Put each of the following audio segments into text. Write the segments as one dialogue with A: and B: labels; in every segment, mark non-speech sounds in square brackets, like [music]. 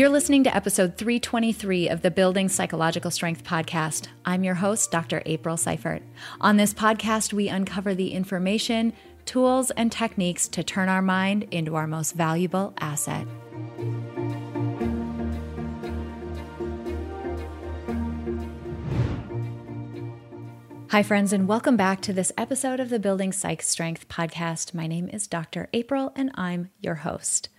A: You're listening to episode 323 of the Building Psychological Strength podcast. I'm your host, Dr. April Seifert. On this podcast, we uncover the information, tools, and techniques to turn our mind into our most valuable asset. Hi, friends, and welcome back to this episode of the Building Psych Strength podcast. My name is Dr. April, and I'm your host.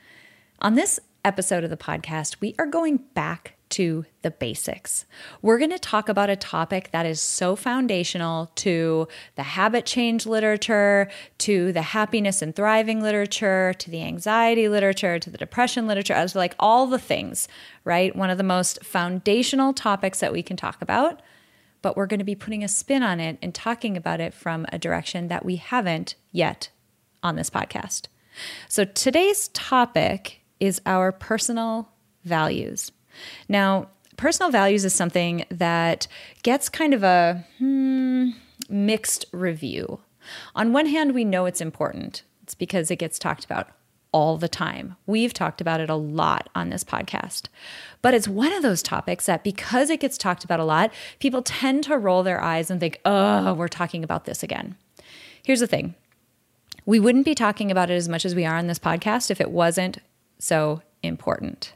A: On this episode of the podcast, we are going back to the basics. We're going to talk about a topic that is so foundational to the habit change literature, to the happiness and thriving literature, to the anxiety literature, to the depression literature, as like all the things, right? One of the most foundational topics that we can talk about, but we're going to be putting a spin on it and talking about it from a direction that we haven't yet on this podcast. So today's topic is our personal values. Now, personal values is something that gets kind of a hmm, mixed review. On one hand, we know it's important, it's because it gets talked about all the time. We've talked about it a lot on this podcast. But it's one of those topics that because it gets talked about a lot, people tend to roll their eyes and think, oh, we're talking about this again. Here's the thing we wouldn't be talking about it as much as we are on this podcast if it wasn't so important.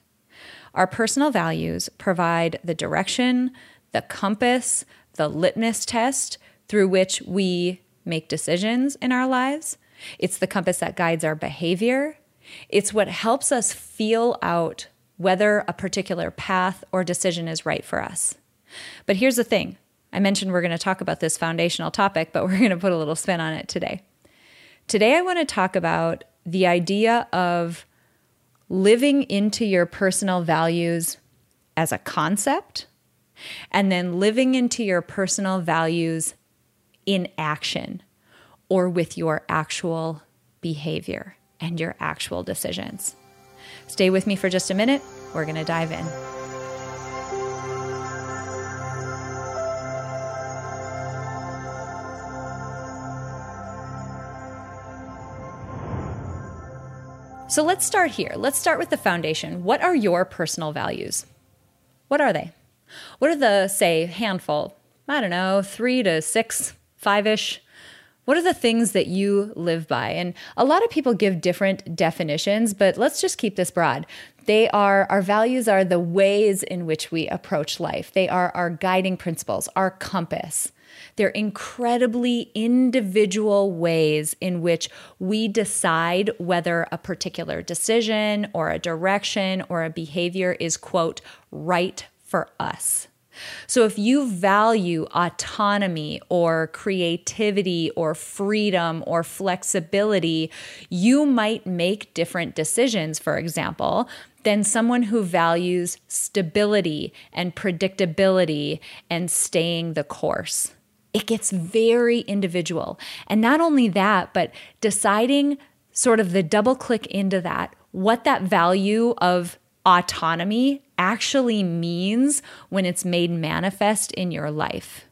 A: Our personal values provide the direction, the compass, the litmus test through which we make decisions in our lives. It's the compass that guides our behavior. It's what helps us feel out whether a particular path or decision is right for us. But here's the thing I mentioned we're going to talk about this foundational topic, but [laughs] we're going to put a little spin on it today. Today, I want to talk about the idea of living into your personal values as a concept and then living into your personal values in action or with your actual behavior and your actual decisions. Stay with me for just a minute. We're going to dive in. So let's start here. Let's start with the foundation. What are your personal values? What are they? What are the, say, handful? I don't know, three to six, five ish. What are the things that you live by? And a lot of people give different definitions, but let's just keep this broad. They are, our values are the ways in which we approach life, they are our guiding principles, our compass. They're incredibly individual ways in which we decide whether a particular decision or a direction or a behavior is, quote, right for us. So, if you value autonomy or creativity or freedom or flexibility, you might make different decisions, for example, than someone who values stability and predictability and staying the course it gets very individual. And not only that, but deciding sort of the double click into that, what that value of autonomy actually means when it's made manifest in your life.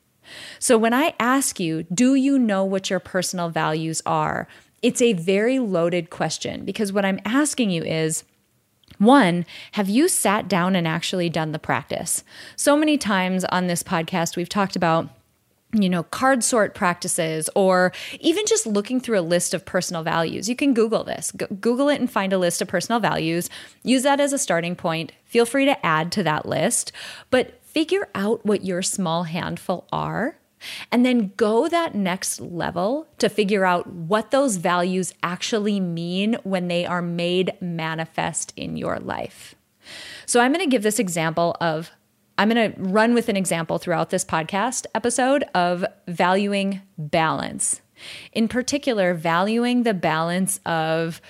A: So when I ask you, do you know what your personal values are? It's a very loaded question because what I'm asking you is, one, have you sat down and actually done the practice? So many times on this podcast, we've talked about you know, card sort practices, or even just looking through a list of personal values. You can Google this, Google it and find a list of personal values. Use that as a starting point. Feel free to add to that list, but figure out what your small handful are. And then go that next level to figure out what those values actually mean when they are made manifest in your life. So, I'm going to give this example of I'm going to run with an example throughout this podcast episode of valuing balance. In particular, valuing the balance of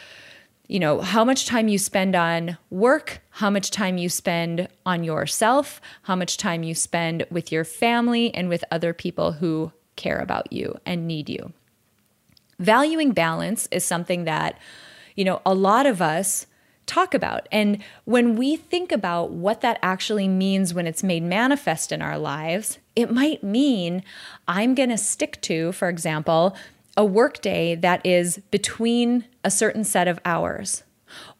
A: you know, how much time you spend on work, how much time you spend on yourself, how much time you spend with your family and with other people who care about you and need you. Valuing balance is something that, you know, a lot of us talk about. And when we think about what that actually means when it's made manifest in our lives, it might mean I'm going to stick to, for example, a workday that is between a certain set of hours.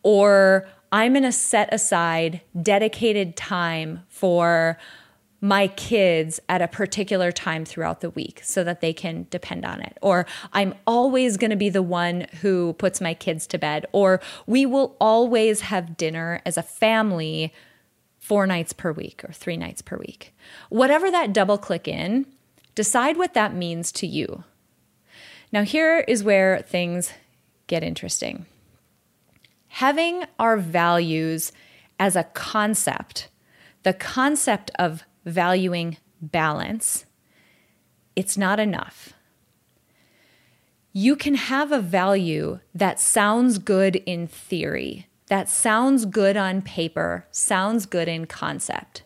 A: Or I'm going to set aside dedicated time for my kids at a particular time throughout the week so that they can depend on it. Or I'm always going to be the one who puts my kids to bed. Or we will always have dinner as a family four nights per week or three nights per week. Whatever that double click in, decide what that means to you. Now, here is where things get interesting. Having our values as a concept, the concept of valuing balance, it's not enough. You can have a value that sounds good in theory, that sounds good on paper, sounds good in concept.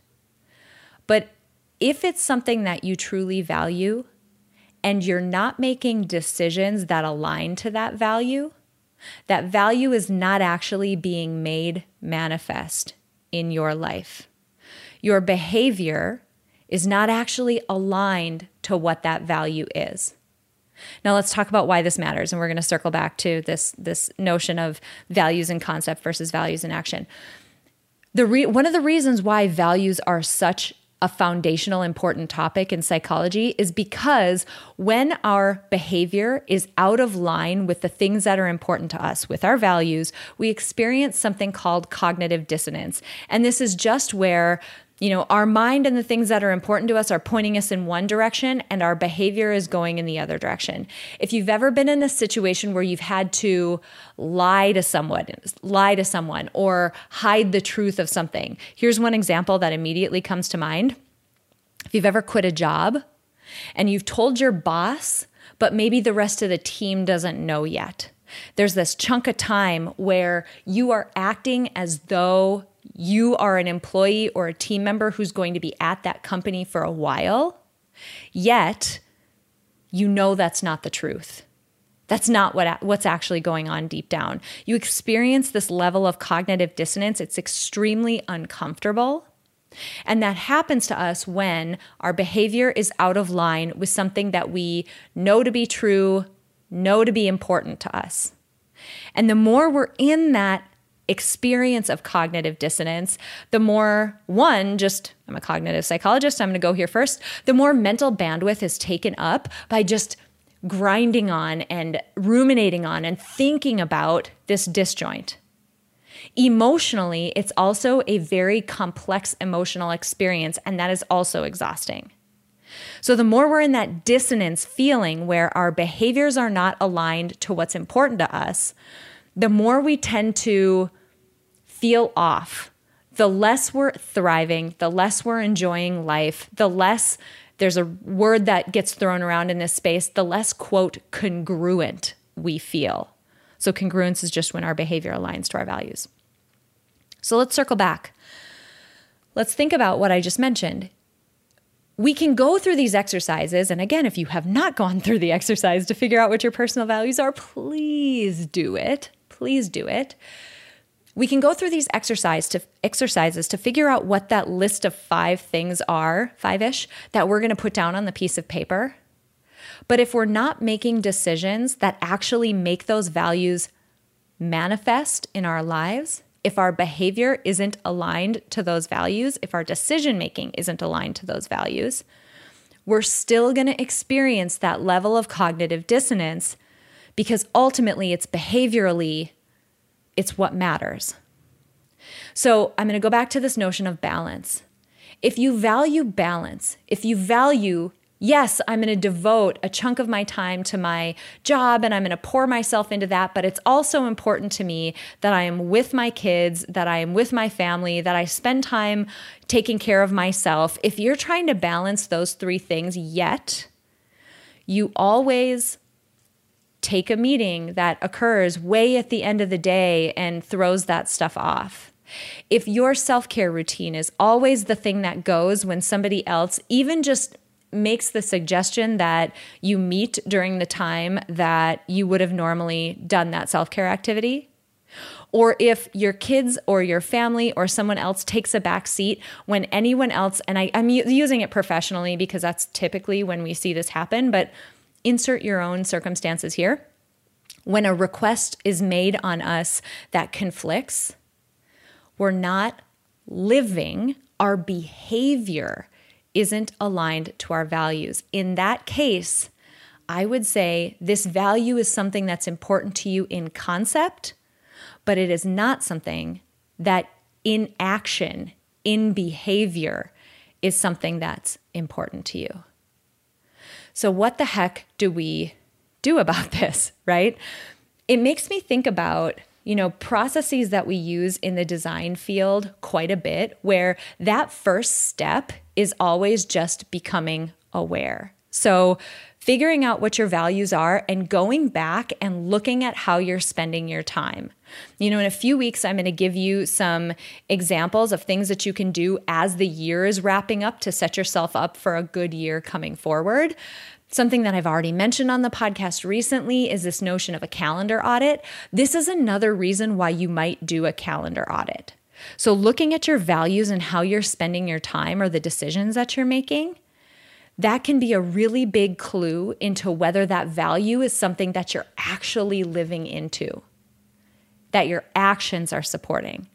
A: But if it's something that you truly value and you're not making decisions that align to that value, that value is not actually being made manifest in your life your behavior is not actually aligned to what that value is. Now let's talk about why this matters and we're going to circle back to this this notion of values and concept versus values and action. The re- one of the reasons why values are such a foundational important topic in psychology is because when our behavior is out of line with the things that are important to us, with our values, we experience something called cognitive dissonance. And this is just where you know, our mind and the things that are important to us are pointing us in one direction and our behavior is going in the other direction. If you've ever been in a situation where you've had to lie to someone, lie to someone or hide the truth of something. Here's one example that immediately comes to mind. If you've ever quit a job and you've told your boss, but maybe the rest of the team doesn't know yet. There's this chunk of time where you are acting as though you are an employee or a team member who's going to be at that company for a while, yet you know that's not the truth. That's not what what's actually going on deep down. You experience this level of cognitive dissonance. It's extremely uncomfortable. And that happens to us when our behavior is out of line with something that we know to be true, know to be important to us. And the more we're in that experience of cognitive dissonance, the more one, just I'm a cognitive psychologist, I'm going to go here first, the more mental bandwidth is taken up by just grinding on and ruminating on and thinking about this disjoint. Emotionally, it's also a very complex emotional experience, and that is also exhausting. So, the more we're in that dissonance feeling where our behaviors are not aligned to what's important to us, the more we tend to feel off, the less we're thriving, the less we're enjoying life, the less there's a word that gets thrown around in this space, the less, quote, congruent we feel. So, congruence is just when our behavior aligns to our values. So, let's circle back. Let's think about what I just mentioned. We can go through these exercises. And again, if you have not gone through the exercise to figure out what your personal values are, please do it. Please do it we can go through these exercise to, exercises to figure out what that list of five things are, five ish, that we're going to put down on the piece of paper. But if we're not making decisions that actually make those values manifest in our lives, if our behavior isn't aligned to those values, if our decision making isn't aligned to those values, we're still going to experience that level of cognitive dissonance because ultimately it's behaviorally it's what matters. So I'm going to go back to this notion of balance. If you value balance, if you value, yes, I'm going to devote a chunk of my time to my job and I'm going to pour myself into that, but it's also important to me that I am with my kids, that I am with my family, that I spend time taking care of myself. If you're trying to balance those three things, yet you always take a meeting that occurs way at the end of the day and throws that stuff off. If your self care routine is always the thing that goes when somebody else even just makes the suggestion that you meet during the time that you would have normally done that self care activity, or if your kids or your family or someone else takes a back seat when anyone else, and I, am using it professionally because that's typically when we see this happen, but insert your own circumstances here. When a request is made on us that conflicts, we're not living, our behavior isn't aligned to our values. In that case, I would say this value is something that's important to you in concept, but it is not something that in action, in behavior, is something that's important to you. So, what the heck do we do about [laughs] this, right? It makes me think about you know, processes that we use in the design field quite a bit, where that first step is always just becoming aware. So, figuring out what your values are and going back and looking at how you're spending your time. You know, in a few weeks, I'm going to give you some examples of things that you can do as the year is wrapping up to set yourself up for a good year coming forward. Something that I've already mentioned on the podcast recently is this notion of a calendar audit. This is another reason why you might do a calendar audit. So, looking at your values and how you're spending your time or the decisions that you're making that can be a really big clue into whether that value is something that you're actually living into, that your actions are supporting.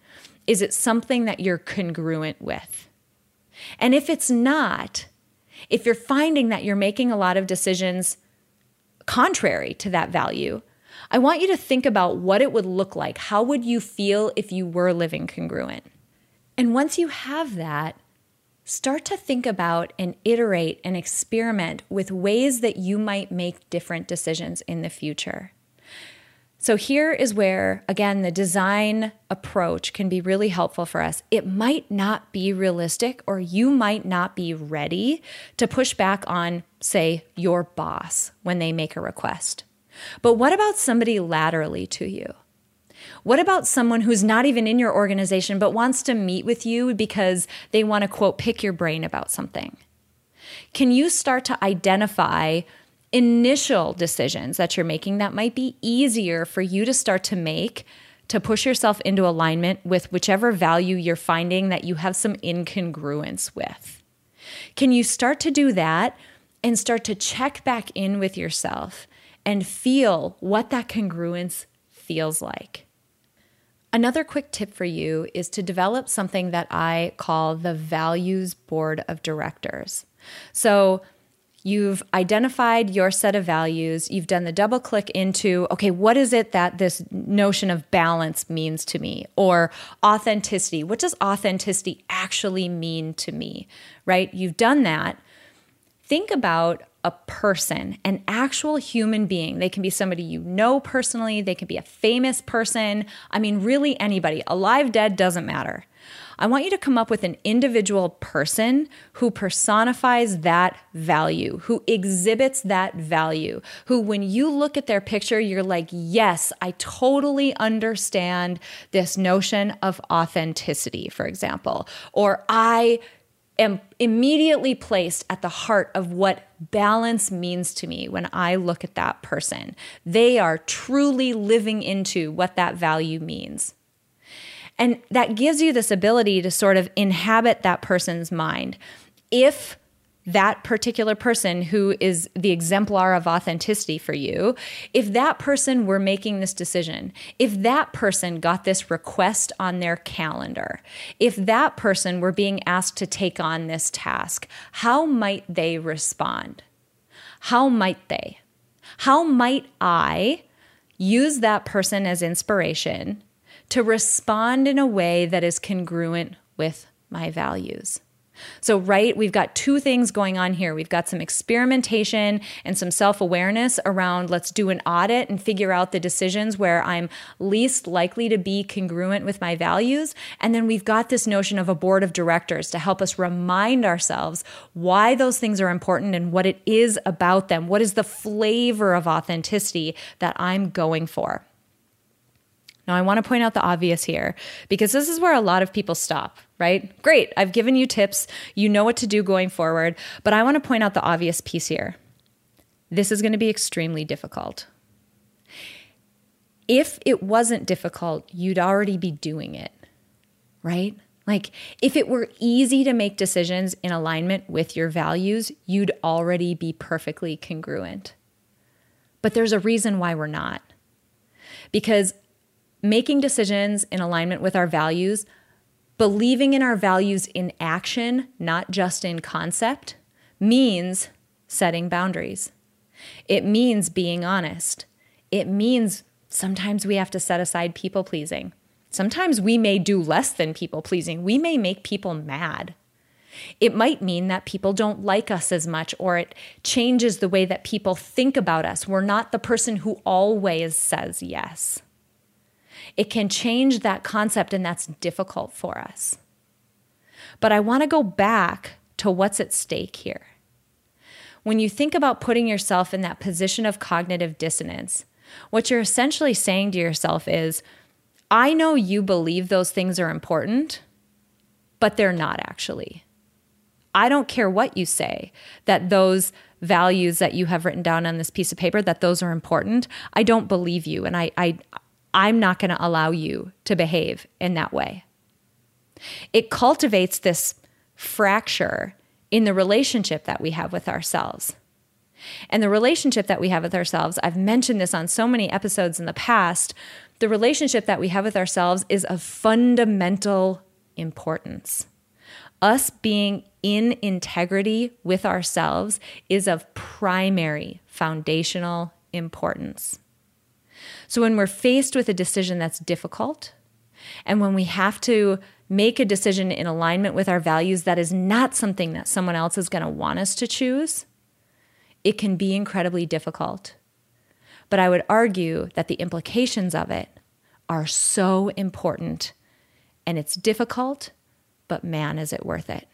A: Is it something that you're congruent with? And if it's not, if you're finding that you're making a lot of decisions contrary to that value, I want you to think about what it would look like. How would you feel if you were living congruent? And once you have that, start to think about and iterate and experiment with ways that you might make different decisions in the future. So, here is where, again, the design approach can be really helpful for us. It might not be realistic, or you might not be ready to push back on, say, your boss when they make a request. But what about somebody laterally to you? What about someone who's not even in your organization but wants to meet with you because they want to, quote, pick your brain about something? Can you start to identify initial decisions that you're making that might be easier for you to start to make to push yourself into alignment with whichever value you're finding that you have some incongruence with? Can you start to do that and start to check back in with yourself and feel what that congruence feels like? Another quick tip for you is to develop something that I call the Values Board of Directors. So, You've identified your set of values. You've done the double click into, okay, what is it that this notion of balance means to me? Or authenticity. What does authenticity actually mean to me? Right? You've done that. Think about a person, an actual human being. They can be somebody you know personally, they can be a famous person. I mean, really anybody. Alive, dead, doesn't matter. I want you to come up with an individual person who personifies that value, who exhibits that value, who, when you look at their picture, you're like, yes, I totally understand this notion of authenticity, for example, or I am immediately placed at the heart of what balance means to me when I look at that person. They are truly living into what that value means. And that gives you this ability to sort of inhabit that person's mind. If that particular person who is the exemplar of authenticity for you, if that person were making this decision, if that person got this request on their calendar, if that person were being asked to take on this task, how might they respond? How might they? How might I use that person as inspiration to respond in a way that is congruent with my values? So, right, we've got two things going on here. We've got some experimentation and some self awareness around let's do an audit and figure out the decisions where I'm least likely to be congruent with my values. And then we've got this notion of a board of directors to help us remind ourselves why those things are important and what it is about them. What is the flavor of authenticity that I'm going for? Now, I want to point out the obvious here because this is where a lot of people stop, right? Great, I've given you tips. You know what to do going forward. But I want to point out the obvious piece here. This is going to be extremely difficult. If it wasn't difficult, you'd already be doing it, right? Like, if it were easy to make decisions in alignment with your values, you'd already be perfectly congruent. But there's a reason why we're not. Because making decisions in alignment with our values Believing in our values in action, not just in concept, means setting boundaries. It means being honest. It means sometimes we have to set aside people pleasing. Sometimes we may do less than people pleasing. We may make people mad. It might mean that people don't like us as much, or it changes the way that people think about us. We're not the person who always says yes. It can change that concept, and that's difficult for us. But I want to go back to what's at stake here. When you think about putting yourself in that position of cognitive dissonance, what you're essentially saying to yourself is, I know you believe those things are important, but they're not actually. I don't care what you say that those values that you have written down on this piece of paper that those are important. I don't believe you and I I I'm not going to allow you to behave in that way. It cultivates this fracture in the relationship that we have with ourselves. And the relationship that we have with ourselves, I've mentioned this on so many episodes in the past, the relationship that we have with ourselves is of fundamental importance. Us being in integrity with ourselves is of primary foundational importance. So when we're faced with a decision that's difficult, and when we have to make a decision in alignment with our values that is not something that someone else is going to want us to choose, it can be incredibly difficult. But I would argue that the implications of it are so important and it's difficult, but man, is it worth it.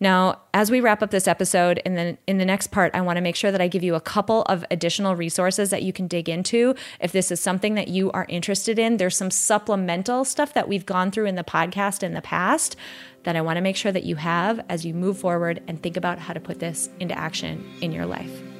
A: Now, as we wrap up this episode, in the in the next part, I want to make sure that I give you a couple of additional resources that you can dig into if this is something that you are interested in. There's some supplemental stuff that we've gone through in the podcast in the past that I want to make sure that you have as you move forward and think about how to put this into action in your life.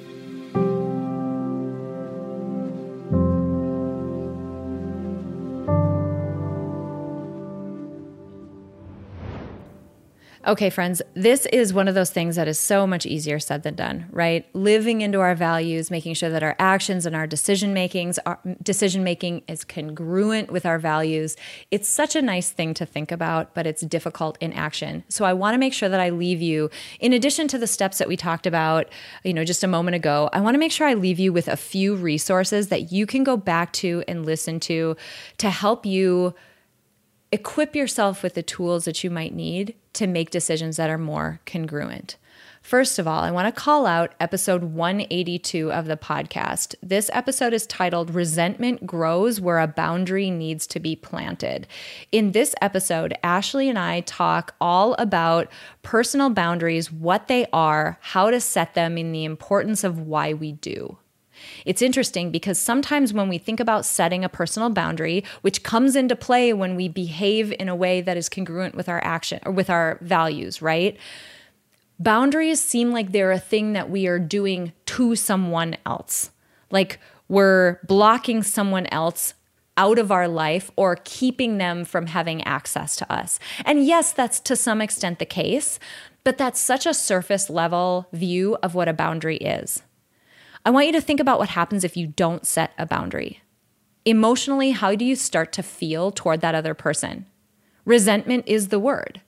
A: Okay, friends, this is one of those things that is so much easier said than done, right? Living into our values, making sure that our actions and our decision makings, our decision making is congruent with our values. It's such a nice thing to think about, but it's difficult in action. So I want to make sure that I leave you in addition to the steps that we talked about, you know, just a moment ago. I want to make sure I leave you with a few resources that you can go back to and listen to to help you equip yourself with the tools that you might need to make decisions that are more congruent. First of all, I want to call out episode 182 of the podcast. This episode is titled Resentment Grows Where a Boundary Needs to Be Planted. In this episode, Ashley and I talk all about personal boundaries, what they are, how to set them, and the importance of why we do. It's interesting because sometimes when we think about setting a personal boundary, which comes into play when we behave in a way that is congruent with our action or with our values, right? Boundaries seem like they're a thing that we are doing to someone else. Like we're blocking someone else out of our life or keeping them from having access to us. And yes, that's to some extent the case, but that's such a surface level view of what a boundary is. I want you to think about what happens if you don't set a boundary. Emotionally, how do you start to feel toward that other person? Resentment is the word.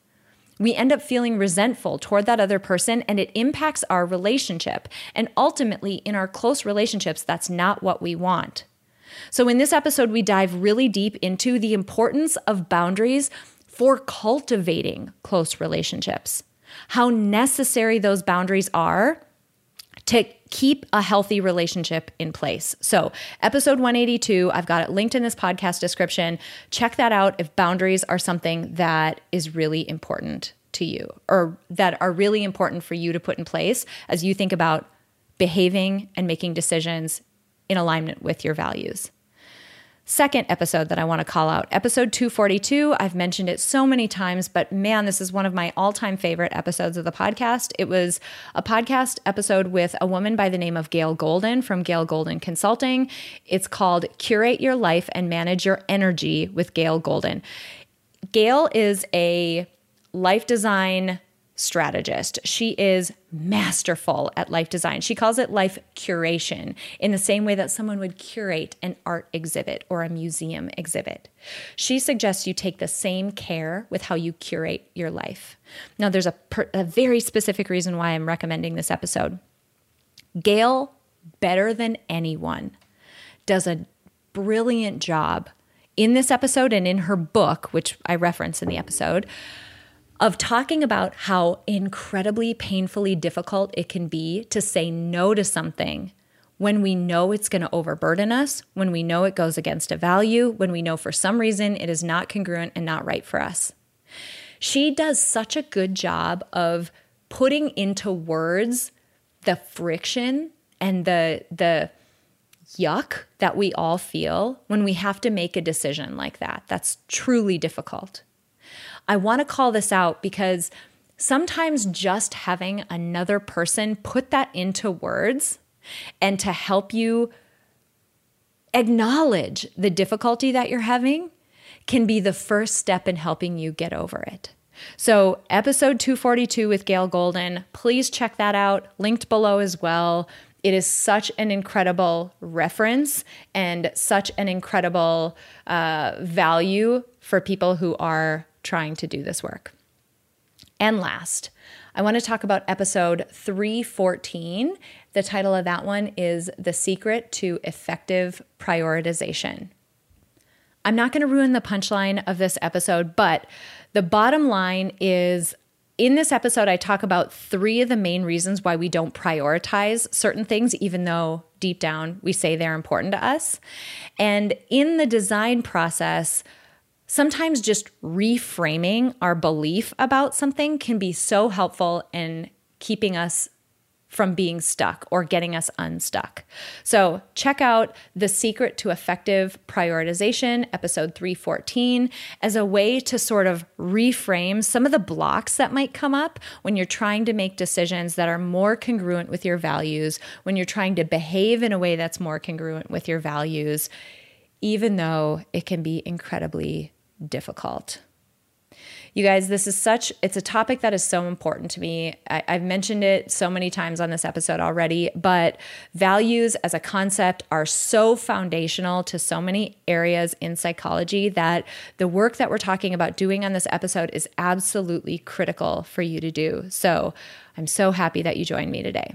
A: We end up feeling resentful toward that other person, and it impacts our relationship. And ultimately, in our close relationships, that's not what we want. So, in this episode, we dive really deep into the importance of boundaries for cultivating close relationships, how necessary those boundaries are to keep a healthy relationship in place. So, episode 182, I've got it linked in this podcast description. Check that out if boundaries are something that is really important to you or that are really important for you to put in place as you think about behaving and making decisions in alignment with your values. Second episode that I want to call out, episode 242. I've mentioned it so many times, but man, this is one of my all time favorite episodes of the podcast. It was a podcast episode with a woman by the name of Gail Golden from Gail Golden Consulting. It's called Curate Your Life and Manage Your Energy with Gail Golden. Gail is a life design strategist. She is masterful at life design. She calls it life curation in the same way that someone would curate an art exhibit or a museum exhibit. She suggests you take the same care with how you curate your life. Now, there's a, per, a very specific reason why I'm recommending this episode. Gail, better than anyone, does a brilliant job in this episode and in her book, which I reference in the episode of talking about how incredibly painfully difficult it can be to say no to something when we know it's going to overburden us, when we know it goes against a value, when we know for some reason it is not congruent and not right for us. She does such a good job of putting into words the friction and the the yuck that we all feel when we have to make a decision like that. That's truly difficult. I want to call this out because sometimes just having another person put that into words and to help you acknowledge the difficulty that you're having can be the first step in helping you get over it. So, episode 242 with Gail Golden, please check that out, linked below as well. It is such an incredible reference and such an incredible uh, value for people who are trying to do this work. And last, I want to talk about episode 314. The title of that one is The Secret to Effective Prioritization. I'm not going to ruin the punchline of this episode, but the bottom line is in this episode, I talk about three of the main reasons why we don't prioritize certain things, even though deep down we say they're important to us. And in the design process, sometimes just reframing our belief about something can be so helpful in keeping us from being stuck or getting us unstuck. So, check out The Secret to Effective Prioritization, episode 314, as a way to sort of reframe some of the blocks that might come up when you're trying to make decisions that are more congruent with your values, when you're trying to behave in a way that's more congruent with your values, even though it can be incredibly difficult. You guys, this is such, it's a topic that is so important to me. I, have mentioned it so many times on this episode already, but values as a concept are so foundational to so many areas in psychology that the work that we're talking about doing on this episode is absolutely critical for you to do. So I'm so happy that you joined me today.